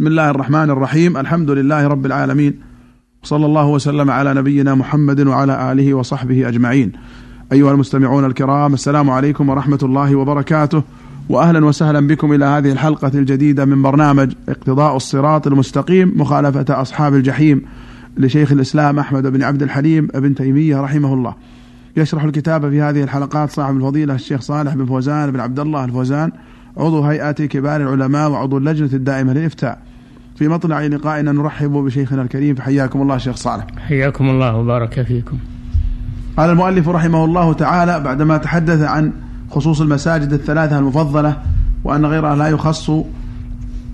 بسم الله الرحمن الرحيم الحمد لله رب العالمين صلى الله وسلم على نبينا محمد وعلى آله وصحبه أجمعين. أيها المستمعون الكرام السلام عليكم ورحمة الله وبركاته واهلا وسهلا بكم إلى هذه الحلقة الجديدة من برنامج اقتضاء الصراط المستقيم مخالفة أصحاب الجحيم لشيخ الإسلام أحمد بن عبد الحليم بن تيمية رحمه الله. يشرح الكتاب في هذه الحلقات صاحب الفضيلة الشيخ صالح بن فوزان بن عبد الله الفوزان عضو هيئة كبار العلماء وعضو اللجنة الدائمة للإفتاء في مطلع لقائنا نرحب بشيخنا الكريم فحياكم الله شيخ صالح. حياكم الله وبارك فيكم. قال المؤلف رحمه الله تعالى بعدما تحدث عن خصوص المساجد الثلاثة المفضلة وأن غيرها لا يخص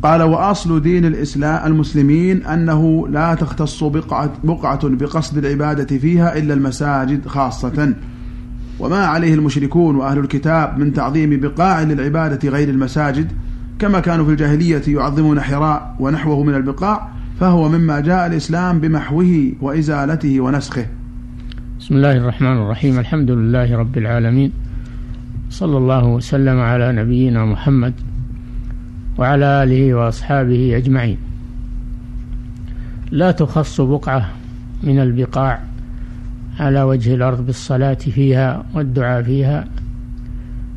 قال وأصل دين الإسلام المسلمين أنه لا تختص بقعة, بقعة بقصد العبادة فيها إلا المساجد خاصة. وما عليه المشركون وأهل الكتاب من تعظيم بقاع للعبادة غير المساجد كما كانوا في الجاهلية يعظمون حراء ونحوه من البقاع فهو مما جاء الإسلام بمحوه وإزالته ونسخه. بسم الله الرحمن الرحيم الحمد لله رب العالمين صلى الله وسلم على نبينا محمد وعلى آله وأصحابه أجمعين. لا تخص بقعة من البقاع على وجه الأرض بالصلاة فيها والدعاء فيها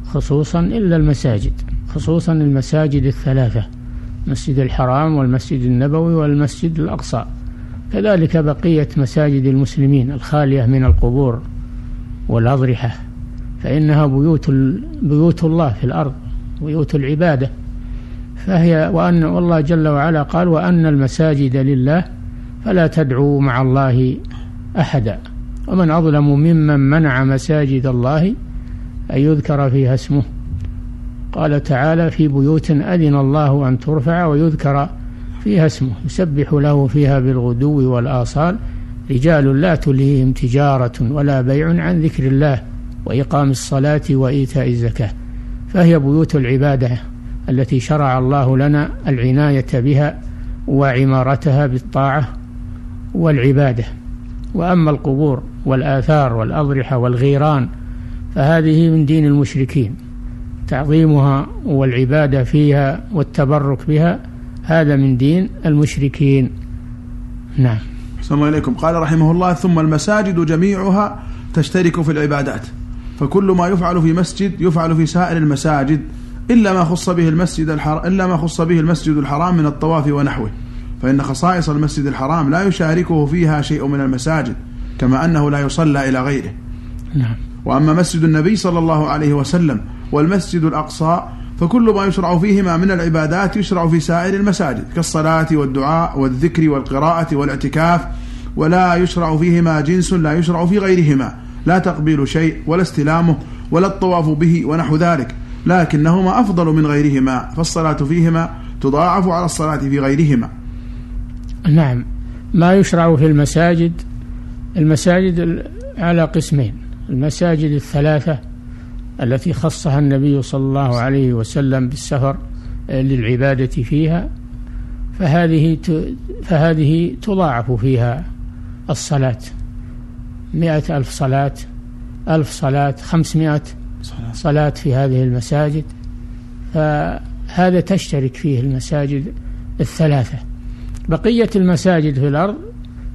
خصوصا إلا المساجد خصوصا المساجد الثلاثة المسجد الحرام والمسجد النبوي والمسجد الأقصى. كذلك بقية مساجد المسلمين الخالية من القبور والأضرحة فإنها بيوت بيوت الله في الأرض بيوت العبادة. فهي وأن والله جل وعلا قال وأن المساجد لله فلا تدعوا مع الله أحدا. ومن أظلم ممن منع مساجد الله أن يذكر فيها اسمه. قال تعالى في بيوت أذن الله أن ترفع ويذكر فيها اسمه يسبح له فيها بالغدو والآصال رجال لا تلهيهم تجارة ولا بيع عن ذكر الله وإقام الصلاة وإيتاء الزكاة. فهي بيوت العبادة التي شرع الله لنا العناية بها وعمارتها بالطاعة والعبادة. وأما القبور والآثار والأضرحة والغيران فهذه من دين المشركين. تعظيمها والعبادة فيها والتبرك بها هذا من دين المشركين. نعم. السلام عليكم. قال رحمه الله ثم المساجد جميعها تشترك في العبادات فكل ما يفعل في مسجد يفعل في سائر المساجد إلا ما خص به المسجد الحرام إلا ما خص به المسجد الحرام من الطواف ونحوه. فإن خصائص المسجد الحرام لا يشاركه فيها شيء من المساجد كما أنه لا يصلى إلى غيره. نعم. وأما مسجد النبي صلى الله عليه وسلم والمسجد الأقصى فكل ما يشرع فيهما من العبادات يشرع في سائر المساجد كالصلاة والدعاء والذكر والقراءة والاعتكاف ولا يشرع فيهما جنس لا يشرع في غيرهما لا تقبيل شيء ولا استلامه ولا الطواف به ونحو ذلك لكنهما أفضل من غيرهما فالصلاة فيهما تضاعف على الصلاة في غيرهما. نعم. ما يشرع في المساجد المساجد على قسمين المساجد الثلاثة التي خصها النبي صلى الله عليه وسلم بالسفر للعبادة فيها. فهذه فهذه تضاعف فيها الصلاة. مئة ألف صلاة ألف صلاة خمسمائة صلاة في هذه المساجد. فهذا تشترك فيه المساجد الثلاثة. بقية المساجد في الأرض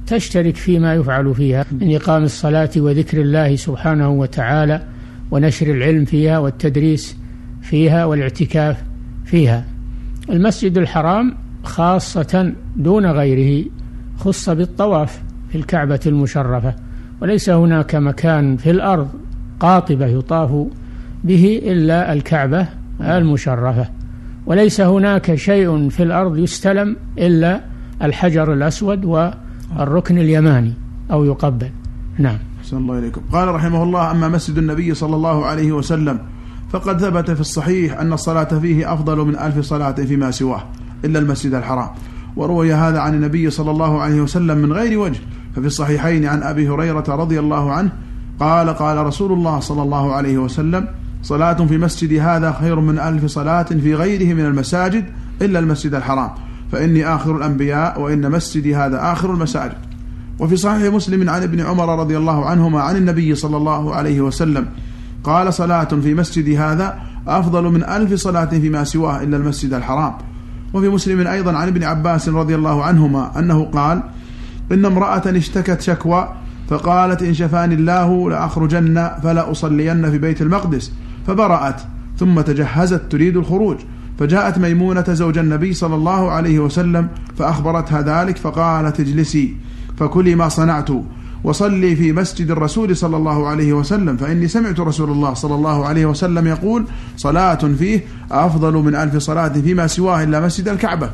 تشترك فيما يفعل فيها من إقام الصلاة وذكر الله سبحانه وتعالى ونشر العلم فيها والتدريس فيها والاعتكاف فيها. المسجد الحرام خاصة دون غيره خص بالطواف في الكعبة المشرفة وليس هناك مكان في الأرض قاطبة يطاف به إلا الكعبة المشرفة وليس هناك شيء في الأرض يستلم إلا الحجر الأسود والركن اليماني أو يقبل. نعم. أحسن الله إليكم. قال رحمه الله أما مسجد النبي صلى الله عليه وسلم فقد ثبت في الصحيح أن الصلاة فيه أفضل من ألف صلاة فيما سواه إلا المسجد الحرام. وروي هذا عن النبي صلى الله عليه وسلم من غير وجه. ففي الصحيحين عن أبي هريرة رضي الله عنه قال قال رسول الله صلى الله عليه وسلم صلاة في مسجد هذا خير من ألف صلاة في غيره من المساجد إلا المسجد الحرام. فإني آخر الأنبياء وإن مسجدي هذا آخر المساجد. وفي صحيح مسلم عن ابن عمر رضي الله عنهما عن النبي صلى الله عليه وسلم قال صلاة في مسجدي هذا أفضل من ألف صلاة فيما سواه إلا المسجد الحرام. وفي مسلم أيضا عن ابن عباس رضي الله عنهما أنه قال إن امرأة اشتكت شكوى فقالت إن شفاني الله لأخرجن فلا أصلين في بيت المقدس. فبرأت ثم تجهزت تريد الخروج. فجاءت ميمونة زوج النبي صلى الله عليه وسلم فأخبرتها ذلك فقالت اجلسي. فكلي ما صنعت وصلي في مسجد الرسول صلى الله عليه وسلم فإني سمعت رسول الله صلى الله عليه وسلم يقول صلاة فيه أفضل من ألف صلاة فيما سواه إلا مسجد الكعبة.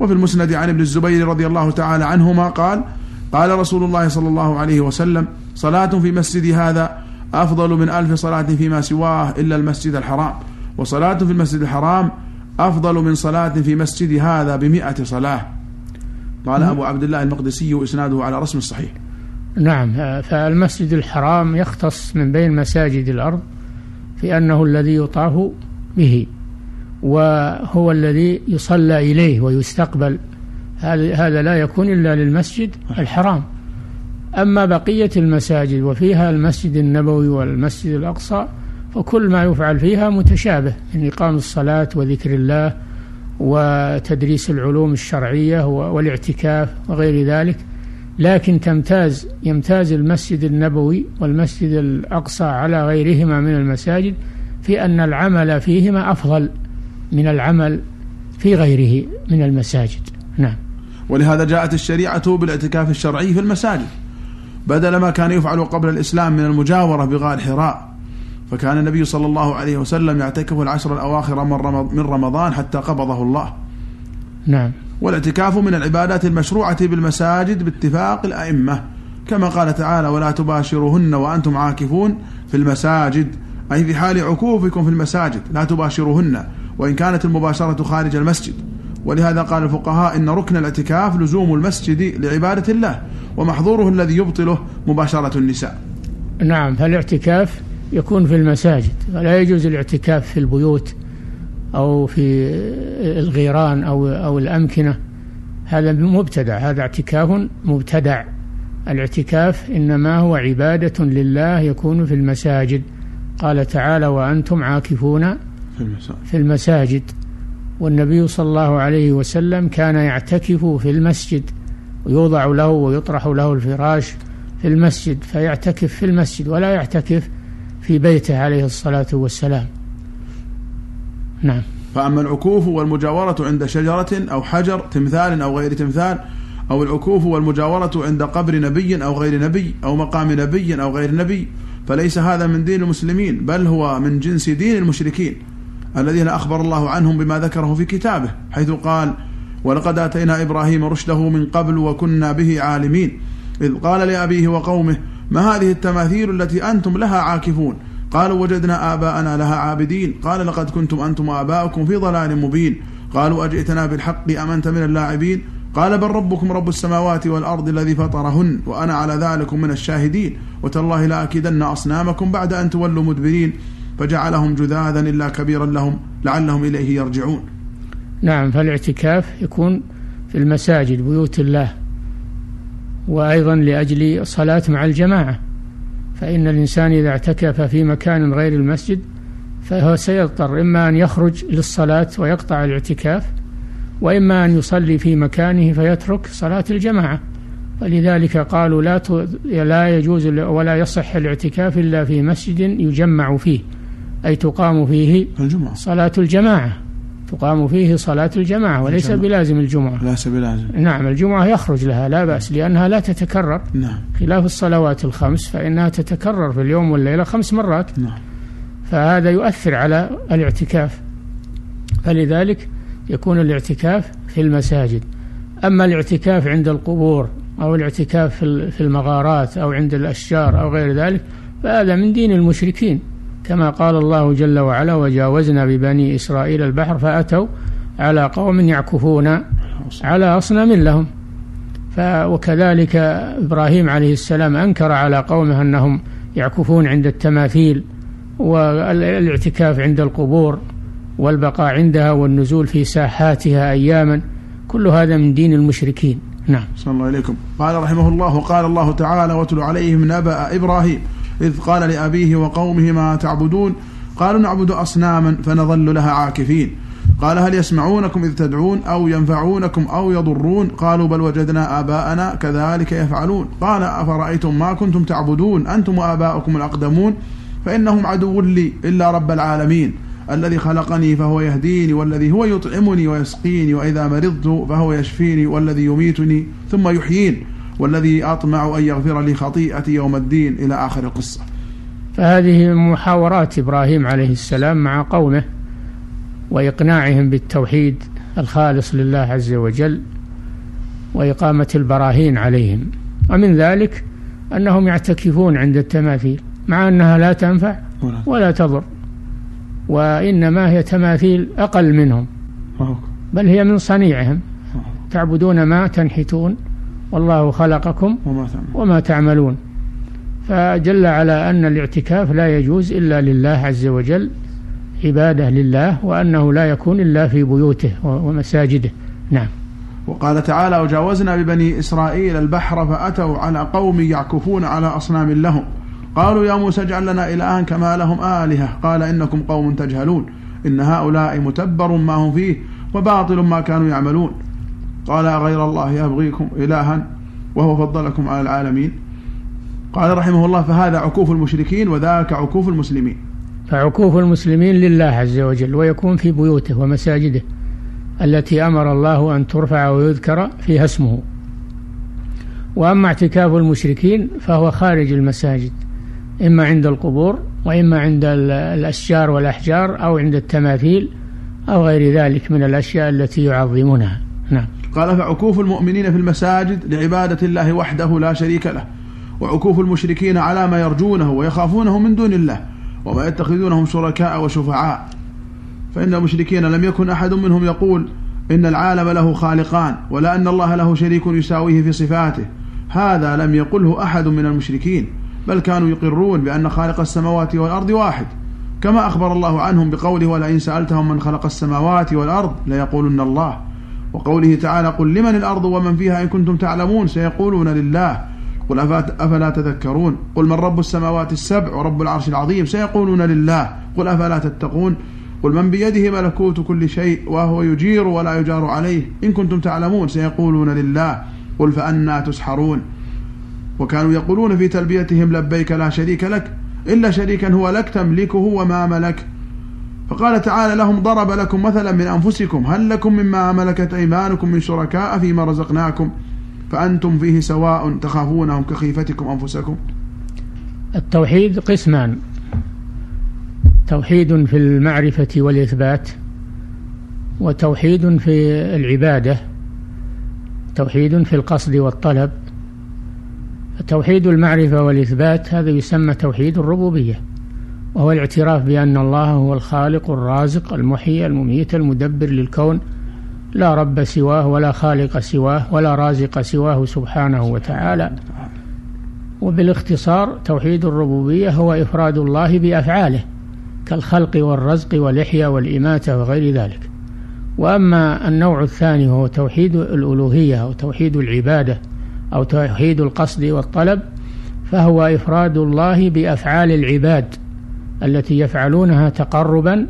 وفي المسند عن ابن الزبير رضي الله تعالى عنهما قال قال رسول الله صلى الله عليه وسلم صلاة في مسجد هذا أفضل من ألف صلاة فيما سواه إلا المسجد الحرام وصلاة في المسجد الحرام أفضل من صلاة في مسجد هذا بمئة صلاة. قال أبو عبد الله المقدسي إسناده على رسم الصحيح نعم فالمسجد الحرام يختص من بين مساجد الأرض في أنه الذي يطاف به وهو الذي يصلى إليه ويستقبل. هذا لا يكون إلا للمسجد الحرام. أما بقية المساجد وفيها المسجد النبوي والمسجد الأقصى فكل ما يفعل فيها متشابه من إقام الصلاة وذكر الله وتدريس العلوم الشرعية والاعتكاف وغير ذلك لكن تمتاز يمتاز المسجد النبوي والمسجد الأقصى على غيرهما من المساجد في أن العمل فيهما أفضل من العمل في غيره من المساجد. نعم. ولهذا جاءت الشريعة بالاعتكاف الشرعي في المساجد بدل ما كان يفعل قبل الإسلام من المجاورة بغار حراء فكان النبي صلى الله عليه وسلم يعتكف العشر الأواخر من رمضان حتى قبضه الله. نعم. والاعتكاف من العبادات المشروعة بالمساجد باتفاق الأئمة. كما قال تعالى ولا تباشروهن وأنتم عاكفون في المساجد. أي في حال عكوفكم في المساجد. لا تباشروهن. وإن كانت المباشرة خارج المسجد. ولهذا قال الفقهاء إن ركن الاعتكاف لزوم المسجد لعبادة الله ومحظوره الذي يبطله مباشرة النساء. نعم. فالاعتكاف يكون في المساجد. ولا يجوز الاعتكاف في البيوت أو في الغيران أو أو الأمكنة. هذا مبتدع هذا اعتكاف مبتدع. الاعتكاف إنما هو عبادة لله يكون في المساجد. قال تعالى وأنتم عاكفون في المساجد والنبي صلى الله عليه وسلم كان يعتكف في المسجد ويوضع له ويطرح له الفراش في المسجد فيعتكف في المسجد ولا يعتكف في بيته عليه الصلاة والسلام. نعم. فأما العكوف والمجاورة عند شجرة أو حجر تمثال أو غير تمثال أو العكوف والمجاورة عند قبر نبي أو غير نبي أو مقام نبي أو غير نبي فليس هذا من دين المسلمين بل هو من جنس دين المشركين الذين أخبر الله عنهم بما ذكره في كتابه حيث قال ولقد آتينا إبراهيم رشده من قبل وكنا به عالمين إذ قال لأبيه وقومه ما هذه التماثيل التي أنتم لها عاكفون؟ قالوا وجدنا آباءنا لها عابدين. قال لقد كنتم أنتم وآباؤكم في ضلال مبين. قالوا أجئتنا بالحق أم أنت من اللاعبين؟ قال بل ربكم رب السماوات والأرض الذي فطرهن وأنا على ذلك من الشاهدين. وتالله لأكيدن أصنامكم بعد أن تولوا مدبرين. فجعلهم جذاذا إلا كبيرا لهم لعلهم إليه يرجعون. نعم فالاعتكاف يكون في المساجد بيوت الله. وأيضا لأجل الصلاة مع الجماعة. فإن الإنسان إذا اعتكف في مكان غير المسجد فهو سيضطر إما أن يخرج للصلاة ويقطع الاعتكاف وإما أن يصلي في مكانه فيترك صلاة الجماعة. فلذلك قالوا لا لا يجوز ولا يصح الاعتكاف إلا في مسجد يجمع فيه أي تقام فيه الجمعة صلاة الجماعة. تقام فيه صلاة الجماعة وليس الجمعة. بلازم الجمعة. ليس بلازم. نعم الجمعة يخرج لها لا بأس لأنها لا تتكرر. نعم. خلاف الصلوات الخمس فإنها تتكرر في اليوم والليلة خمس مرات. نعم. فهذا يؤثر على الاعتكاف. فلذلك يكون الاعتكاف في المساجد. أما الاعتكاف عند القبور أو الاعتكاف في المغارات أو عند الأشجار أو غير ذلك فهذا من دين المشركين. كما قال الله جل وعلا وجاوزنا ببني إسرائيل البحر فأتوا على قوم يعكفون على أصنام لهم. وكذلك إبراهيم عليه السلام أنكر على قومه أنهم يعكفون عند التماثيل والاعتكاف عند القبور والبقاء عندها والنزول في ساحاتها أياما. كل هذا من دين المشركين. نعم. صلى الله عليكم. قال رحمه الله قال الله تعالى واتل عليهم نبأ إبراهيم. إذ قال لأبيه وقومه ما تعبدون؟ قالوا نعبد أصناما فنظل لها عاكفين. قال هل يسمعونكم إذ تدعون أو ينفعونكم أو يضرون؟ قالوا بل وجدنا آباءنا كذلك يفعلون. قال أفرأيتم ما كنتم تعبدون؟ أنتم وآباؤكم الأقدمون؟ فإنهم عدو لي إلا رب العالمين. الذي خلقني فهو يهديني والذي هو يطعمني ويسقيني وإذا مرضت فهو يشفيني والذي يميتني ثم يحيين. والذي أطمع أن يغفر لي خطيئتي يوم الدين إلى آخر القصة. فهذه محاورات إبراهيم عليه السلام مع قومه وإقناعهم بالتوحيد الخالص لله عز وجل وإقامة البراهين عليهم. ومن ذلك أنهم يعتكفون عند التماثيل مع أنها لا تنفع ولا تضر وإنما هي تماثيل أقل منهم بل هي من صنيعهم. تعبدون ما تنحتون والله خلقكم وما تعملون. فجل على أن الاعتكاف لا يجوز إلا لله عز وجل عبادة لله وأنه لا يكون إلا في بيوته ومساجده. نعم. وقال تعالى وجاوزنا ببني إسرائيل البحر فأتوا على قوم يعكفون على أصنام لهم. قالوا يا موسى اجعل لنا إلها كما لهم آلهة. قال إنكم قوم تجهلون. إن هؤلاء متبر ما هم فيه وباطل ما كانوا يعملون. قال غير الله يبغيكم إلها وهو فضلكم على العالمين. قال رحمه الله فهذا عكوف المشركين وذاك عكوف المسلمين. فعكوف المسلمين لله عز وجل ويكون في بيوته ومساجده التي أمر الله أن ترفع ويذكر فيها اسمه. وأما اعتكاف المشركين فهو خارج المساجد إما عند القبور وإما عند الأشجار والأحجار أو عند التماثيل أو غير ذلك من الأشياء التي يعظمونها. نعم. قال فعكوف المؤمنين في المساجد لعبادة الله وحده لا شريك له وعكوف المشركين على ما يرجونه ويخافونه من دون الله وما يتخذونهم شركاء وشفعاء. فإن المشركين لم يكن أحد منهم يقول إن العالم له خالقان ولا أن الله له شريك يساويه في صفاته هذا لم يقله أحد من المشركين بل كانوا يقرون بأن خالق السماوات والأرض واحد. كما أخبر الله عنهم بقوله ولئن سألتهم من خلق السماوات والأرض ليقولن الله. وقوله تعالى قل لمن الأرض ومن فيها إن كنتم تعلمون سيقولون لله. قل أفلا تذكرون؟ قل من رب السماوات السبع ورب العرش العظيم؟ سيقولون لله. قل أفلا تتقون؟ قل من بيده ملكوت كل شيء وهو يجير ولا يجار عليه. إن كنتم تعلمون سيقولون لله. قل فأنا تسحرون. وكانوا يقولون في تلبيتهم لبيك لا شريك لك. إلا شريكا هو لك تملكه وما ملك. فقال تعالى لهم ضرب لكم مثلا من أنفسكم هل لكم مما ملكت أيمانكم من شركاء فيما رزقناكم فأنتم فيه سواء تخافونهم كخيفتكم أنفسكم؟ التوحيد قسمان. توحيد في المعرفة والإثبات وتوحيد في العبادة توحيد في القصد والطلب. توحيد المعرفة والإثبات هذا يسمى توحيد الربوبية. وهو الاعتراف بأن الله هو الخالق الرازق المحيي المميت المدبر للكون لا رب سواه ولا خالق سواه ولا رازق سواه سبحانه وتعالى. وبالاختصار توحيد الربوبية هو إفراد الله بأفعاله كالخلق والرزق والإحياء والإماتة وغير ذلك. وأما النوع الثاني هو توحيد الألوهية أو توحيد العبادة أو توحيد القصد والطلب فهو إفراد الله بأفعال العباد. التي يفعلونها تقربا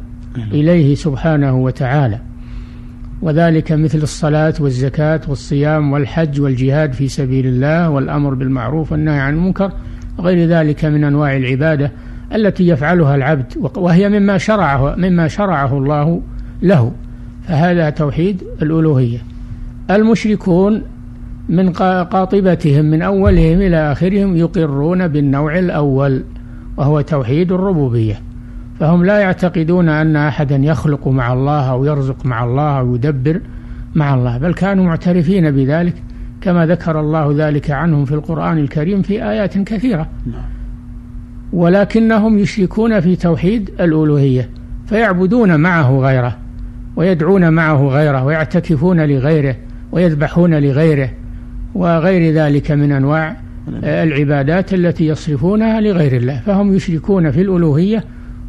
إليه سبحانه وتعالى. وذلك مثل الصلاة والزكاة والصيام والحج والجهاد في سبيل الله والأمر بالمعروف والنهي عن المنكر وغير ذلك من أنواع العبادة التي يفعلها العبد وهي مما شرعه مما شرعه الله له. فهذا توحيد الألوهية. المشركون من قاطبتهم من أولهم إلى آخرهم يقرون بالنوع الأول. وهو توحيد الربوبية. فهم لا يعتقدون أن أحدا يخلق مع الله أو يرزق مع الله أو يدبر مع الله بل كانوا معترفين بذلك كما ذكر الله ذلك عنهم في القرآن الكريم في آيات كثيرة. ولكنهم يشركون في توحيد الألوهية فيعبدون معه غيره ويدعون معه غيره ويعتكفون لغيره ويذبحون لغيره وغير ذلك من أنواع العبادات التي يصرفونها لغير الله فهم يشركون في الألوهية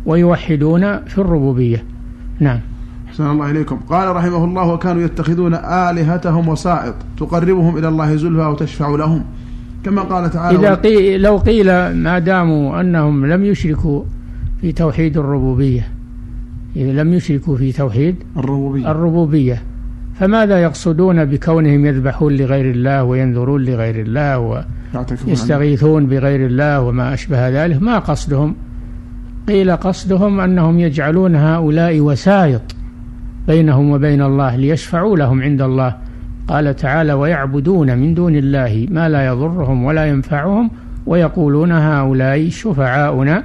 ويوحدون في الربوبية. نعم. أحسن الله إليكم. قال رحمه الله وكانوا يتخذون آلهتهم وسائط تقربهم إلى الله زلفى وتشفع لهم. كما قال تعالى إذا قيل لو قيل ما داموا أنهم لم يشركوا في توحيد الربوبية إذا لم يشركوا في توحيد الربوبية. الربوبية. فماذا يقصدون بكونهم يذبحون لغير الله وينذرون لغير الله ويستغيثون بغير الله وما أشبه ذلك؟ ما قصدهم؟ قيل قصدهم أنهم يجعلون هؤلاء وسائط بينهم وبين الله ليشفعوا لهم عند الله. قال تعالى ويعبدون من دون الله ما لا يضرهم ولا ينفعهم ويقولون هؤلاء شفعاؤنا.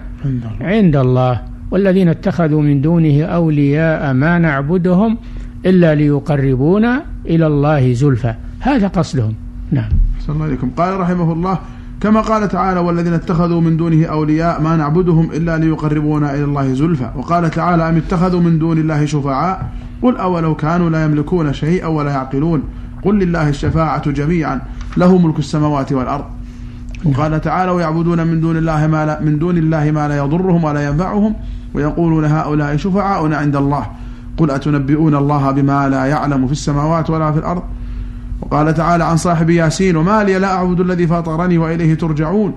عند الله. والذين اتخذوا من دونه أولياء ما نعبدهم إلا ليقربونا إلى الله زلفى. هذا قصدهم. نعم. أحسن الله إليكم. قال رحمه الله كما قال تعالى والذين اتخذوا من دونه أولياء ما نعبدهم إلا ليقربونا إلى الله زلفى. وقال تعالى أم اتخذوا من دون الله شفعاء؟ قل أولو كانوا لا يملكون شيئا ولا يعقلون. قل لله الشفاعة جميعا له ملك السماوات والأرض. وقال تعالى ويعبدون من دون الله ما لا من دون الله ما لا يضرهم ولا ينفعهم ويقولون هؤلاء شفعاؤنا عند الله. قل أتنبئون الله بما لا يعلم في السماوات ولا في الأرض؟ وقال تعالى عن صاحب ياسين وما لي لا أعبد الذي فطرني وإليه ترجعون؟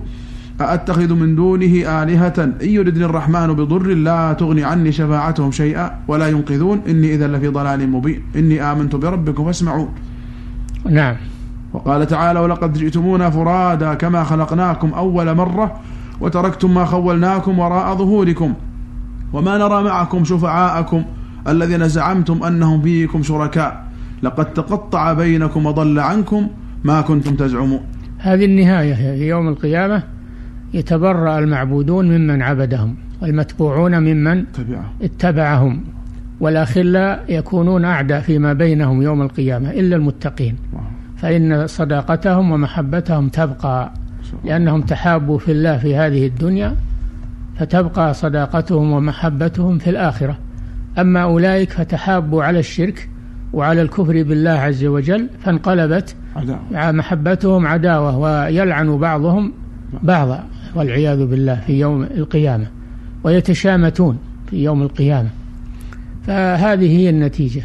أأتخذ من دونه آلهة؟ إن يردني الرحمن بضر لا تغني عني شفاعتهم شيئا ولا ينقذون. إني إذا لفي ضلال مبين. إني آمنت بربكم فاسمعون. نعم. وقال تعالى ولقد جئتمونا فرادا كما خلقناكم أول مرة وتركتم ما خولناكم وراء ظهوركم. وما نرى معكم شفعاءكم الذين زعمتم أنهم فيكم شركاء. لقد تقطع بينكم وضل عنكم ما كنتم تزعمون. هذه النهاية في يوم القيامة. يتبرأ المعبودون ممن عبدهم والمتبوعون ممن تبعه اتبعهم. والأخلاء يكونون أعداء فيما بينهم يوم القيامة إلا المتقين. فإن صداقتهم ومحبتهم تبقى. لأنهم تحابوا في الله في هذه الدنيا فتبقى صداقتهم ومحبتهم في الآخرة. أما أولئك فتحابوا على الشرك وعلى الكفر بالله عز وجل فانقلبت عداوة. محبتهم عداوة ويلعن بعضهم بعضا والعياذ بالله في يوم القيامة ويتشامتون في يوم القيامة. فهذه هي النتيجة.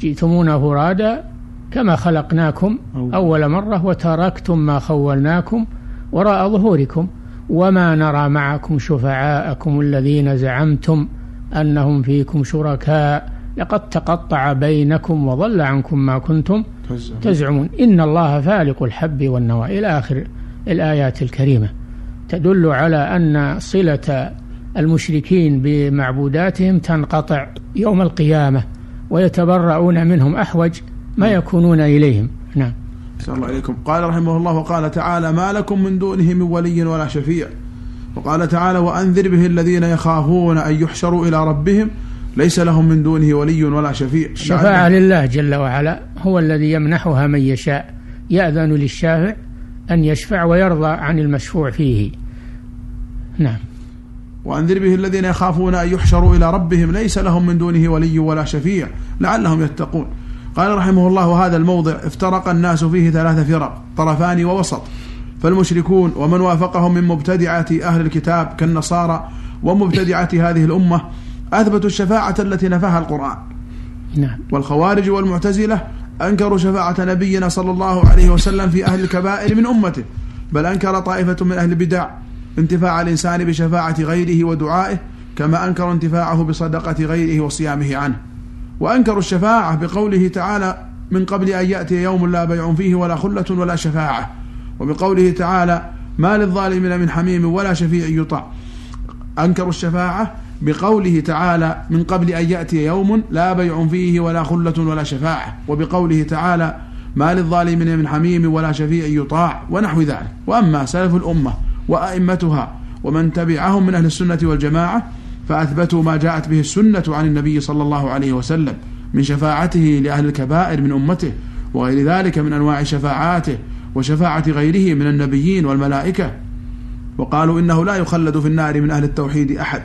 جئتمونا فرادا كما خلقناكم أول. مرة وتركتم ما خولناكم وراء ظهوركم. وما نرى معكم شفعاءكم الذين زعمتم أنهم فيكم شركاء. لقد تقطع بينكم وضل عنكم ما كنتم تزعم. تزعمون. إن الله فالق الحب والنوى. إلى آخر الآيات الكريمة. تدل على أن صلة المشركين بمعبوداتهم تنقطع يوم القيامة ويتبرؤون منهم أحوج ما يكونون إليهم. نعم. الله إليكم قال رحمه الله وقال تعالى ما لكم من دونه من ولي ولا شفيع. وقال تعالى وأنذر به الذين يخافون أن يحشروا إلى ربهم ليس لهم من دونه ولي ولا شفيع. الشفاعة لله جل وعلا هو الذي يمنحها من يشاء يأذن للشافع أن يشفع ويرضى عن المشفوع فيه. نعم. وأنذر به الذين يخافون أن يحشروا إلى ربهم ليس لهم من دونه ولي ولا شفيع لعلهم يتقون. قال رحمه الله وهذا الموضع افترق الناس فيه ثلاث فرق طرفان ووسط. فالمشركون ومن وافقهم من مبتدعة أهل الكتاب كالنصارى ومبتدعة هذه الأمة أثبتوا الشفاعة التي نفاها القرآن. نعم. والخوارج والمعتزلة أنكروا شفاعة نبينا صلى الله عليه وسلم في أهل الكبائر من أمته بل أنكر طائفة من أهل البدع انتفاع الإنسان بشفاعة غيره ودعائه كما أنكروا انتفاعه بصدقة غيره وصيامه عنه. وأنكروا الشفاعة بقوله تعالى من قبل أن يأتي يوم لا بيع فيه ولا خلة ولا شفاعة. وبقوله تعالى ما للظالمين من حميم ولا شفيع يطاع. أنكروا الشفاعة بقوله تعالى من قبل أن يأتي يوم لا بيع فيه ولا خلة ولا شفاعة. وبقوله تعالى ما للظالمين من حميم ولا شفيع يطاع ونحو ذلك. وأما سلف الأمة وأئمتها ومن تبعهم من أهل السنة والجماعة فأثبتوا ما جاءت به السنة عن النبي صلى الله عليه وسلم من شفاعته لأهل الكبائر من أمته وغير ذلك من أنواع شفاعاته وشفاعة غيره من النبيين والملائكة. وقالوا إنه لا يخلد في النار من أهل التوحيد أحد.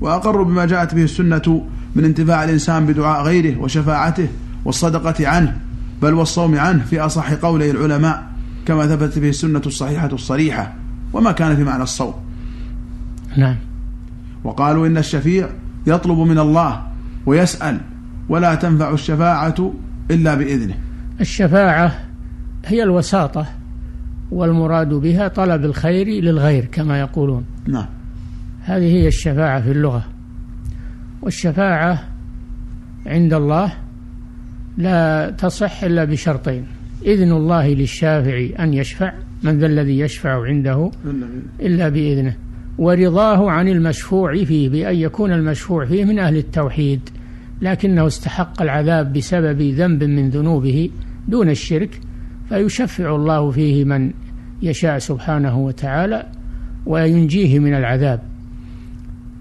وأقروا بما جاءت به السنة من انتفاع الإنسان بدعاء غيره وشفاعته والصدقة عنه بل والصوم عنه في أصح قولي العلماء كما ثبتت به السنة الصحيحة الصريحة. وما كان في معنى الصوم. نعم. وقالوا إن الشفيع يطلب من الله ويسأل ولا تنفع الشفاعة إلا بإذنه. الشفاعة هي الوساطة والمراد بها طلب الخير للغير كما يقولون. نعم. هذه هي الشفاعة في اللغة. والشفاعة عند الله لا تصح إلا بشرطين. إذن الله للشافع أن يشفع من ذا الذي يشفع عنده؟ إلا بإذنه. ورضاه عن المشفوع فيه بأن يكون المشفوع فيه من أهل التوحيد لكنه استحق العذاب بسبب ذنب من ذنوبه دون الشرك فيشفع الله فيه من يشاء سبحانه وتعالى وينجيه من العذاب.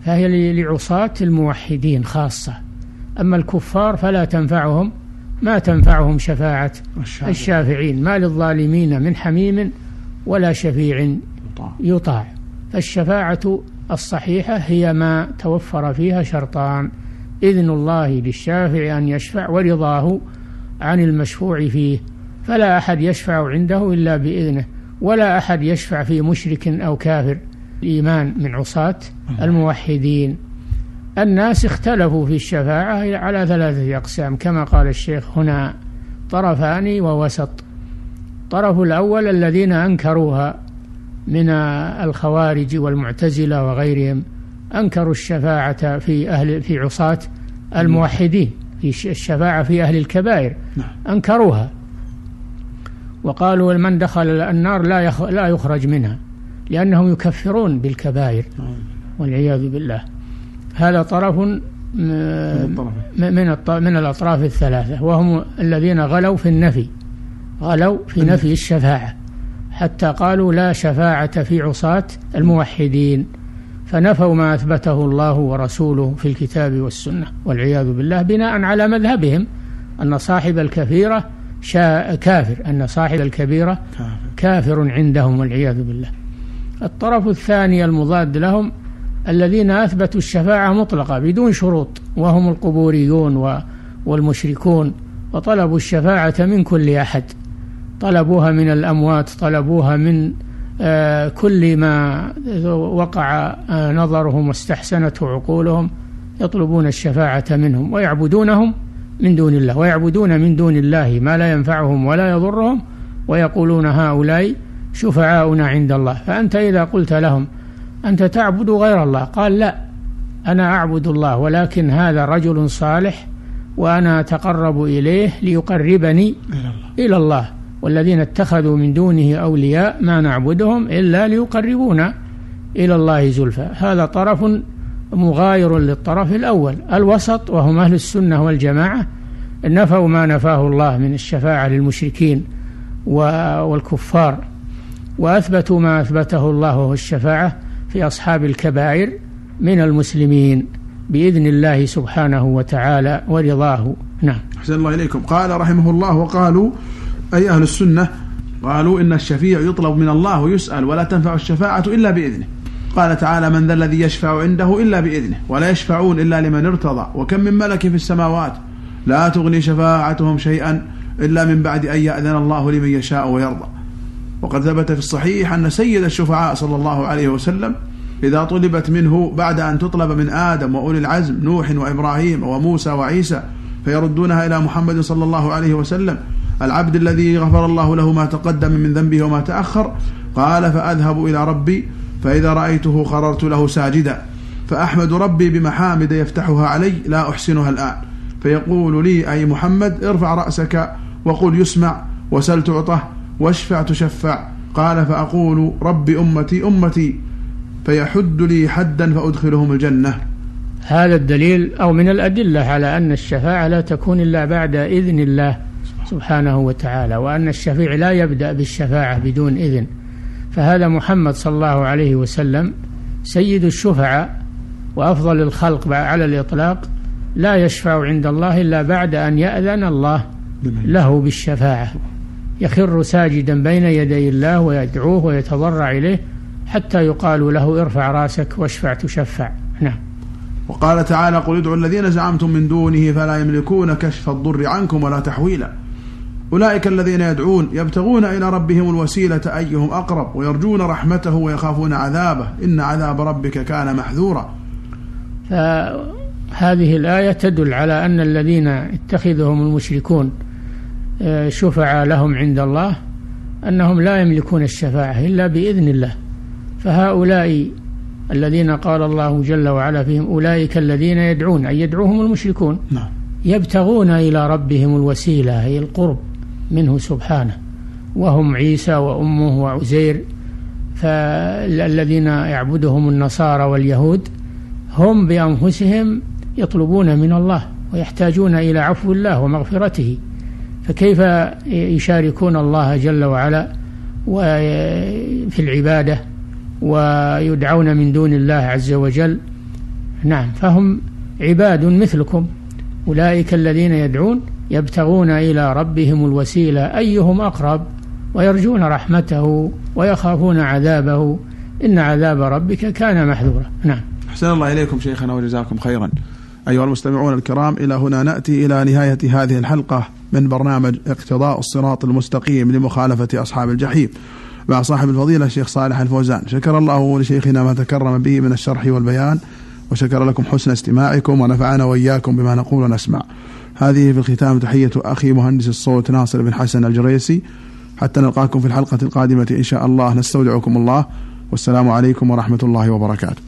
فهي لعصاة الموحدين خاصة. أما الكفار فلا تنفعهم ما تنفعهم شفاعة الشافعين. ما للظالمين من حميم ولا شفيع يطاع. فالشفاعة الصحيحة هي ما توفر فيها شرطان. إذن الله للشافع أن يشفع ورضاه عن المشفوع فيه. فلا أحد يشفع عنده إلا بإذنه ولا أحد يشفع في مشرك أو كافر الإيمان من عصاة الموحدين. الناس اختلفوا في الشفاعة على ثلاثة أقسام كما قال الشيخ هنا طرفان ووسط. الطرف الأول الذين أنكروها من الخوارج والمعتزلة وغيرهم أنكروا الشفاعة في أهل في عصاة الموحدين في الشفاعة في أهل الكبائر نعم. أنكروها. وقالوا من دخل النار لا لا يخرج منها لأنهم يكفرون بالكبائر. والعياذ بالله. هذا طرف من من الأطراف الثلاثة وهم الذين غلوا في النفي غلوا في نفي الشفاعة حتى قالوا لا شفاعة في عصاة الموحدين. فنفوا ما أثبته الله ورسوله في الكتاب والسنة والعياذ بالله بناء على مذهبهم أن صاحب الكثيرة كافر أن صاحب الكبيرة كافر. عندهم والعياذ بالله. الطرف الثاني المضاد لهم الذين أثبتوا الشفاعة مطلقة بدون شروط وهم القبوريون والمشركون وطلبوا الشفاعة من كل أحد. طلبوها من الأموات طلبوها من آه، كل ما وقع آه، نظرهم واستحسنته عقولهم يطلبون الشفاعة منهم ويعبدونهم من دون الله ويعبدون من دون الله ما لا ينفعهم ولا يضرهم ويقولون هؤلاء شفعاؤنا عند الله. فأنت إذا قلت لهم أنت تعبد غير الله؟ قال لا أنا أعبد الله ولكن هذا رجل صالح وأنا أتقرب إليه ليقربني إلى الله. والذين اتخذوا من دونه أولياء ما نعبدهم إلا ليقربونا إلى الله زلفى. هذا طرف مغاير للطرف الأول. الوسط وهم أهل السنة والجماعة نفوا ما نفاه الله من الشفاعة للمشركين والكفار وأثبتوا ما أثبته الله وهو الشفاعة في أصحاب الكبائر من المسلمين بإذن الله سبحانه وتعالى ورضاه. نعم. أحسن الله إليكم. قال رحمه الله وقالوا أي أهل السنة؟ قالوا إن الشفيع يطلب من الله ويسأل ولا تنفع الشفاعة إلا بإذنه. قال تعالى من ذا الذي يشفع عنده إلا بإذنه ولا يشفعون إلا لمن ارتضى. وكم من ملك في السماوات. لا تغني شفاعتهم شيئا إلا من بعد أن يأذن الله لمن يشاء ويرضى. وقد ثبت في الصحيح أن سيد الشفعاء صلى الله عليه وسلم إذا طلبت منه بعد أن تطلب من آدم وأولي العزم نوح وإبراهيم وموسى وعيسى فيردونها إلى محمد صلى الله عليه وسلم العبد الذي غفر الله له ما تقدم من ذنبه وما تأخر قال فأذهب إلى ربي فإذا رأيته خررت له ساجدا فأحمد ربي بمحامد يفتحها علي لا أحسنها الآن. فيقول لي أي محمد ارفع رأسك وقل يسمع وسل تعطه واشفع تشفع. قال فأقول ربي أمتي أمتي. فيحد لي حدا فأدخلهم الجنة. هذا الدليل أو من الأدلة على أن الشفاعة لا تكون إلا بعد إذن الله سبحانه وتعالى وأن الشفيع لا يبدأ بالشفاعة بدون إذن. فهذا محمد صلى الله عليه وسلم سيد الشفعاء وأفضل الخلق على الإطلاق لا يشفع عند الله إلا بعد أن يأذن الله له بالشفاعة. يخر ساجدا بين يدي الله ويدعوه ويتضرع إليه حتى يقال له ارفع رأسك واشفع تشفع. نعم. وقال تعالى قل ادعوا الذين زعمتم من دونه فلا يملكون كشف الضر عنكم ولا تحويلا. أولئك الذين يدعون يبتغون إلى ربهم الوسيلة أيهم أقرب ويرجون رحمته ويخافون عذابه. إن عذاب ربك كان محذورا. فهذه الآية تدل على أن الذين اتخذهم المشركون آه، شفعاء لهم عند الله أنهم لا يملكون الشفاعة إلا بإذن الله. فهؤلاء الذين قال الله جل وعلا فيهم أولئك الذين يدعون أي يدعوهم المشركون نعم. يبتغون إلى ربهم الوسيلة أي القرب. منه سبحانه وهم عيسى وأمه وعزير فالذين يعبدهم النصارى واليهود هم بأنفسهم يطلبون من الله ويحتاجون إلى عفو الله ومغفرته فكيف يشاركون الله جل وعلا في العبادة ويدعون من دون الله عز وجل؟ نعم فهم عباد مثلكم أولئك الذين يدعون يبتغون إلى ربهم الوسيلة أيهم أقرب؟ ويرجون رحمته ويخافون عذابه. إن عذاب ربك كان محذورا. نعم. أحسن الله إليكم شيخنا وجزاكم خيرا. أيها المستمعون الكرام إلى هنا نأتي إلى نهاية هذه الحلقة من برنامج اقتضاء الصراط المستقيم لمخالفة أصحاب الجحيم. مع صاحب الفضيلة الشيخ صالح الفوزان. شكر الله لشيخنا ما تكرم به من الشرح والبيان وشكر لكم حسن استماعكم ونفعنا وإياكم بما نقول ونسمع. هذه في الختام تحية أخي مهندس الصوت ناصر بن حسن الجريسي. حتى نلقاكم في الحلقة القادمة إن شاء الله. نستودعكم الله. والسلام عليكم ورحمة الله وبركاته.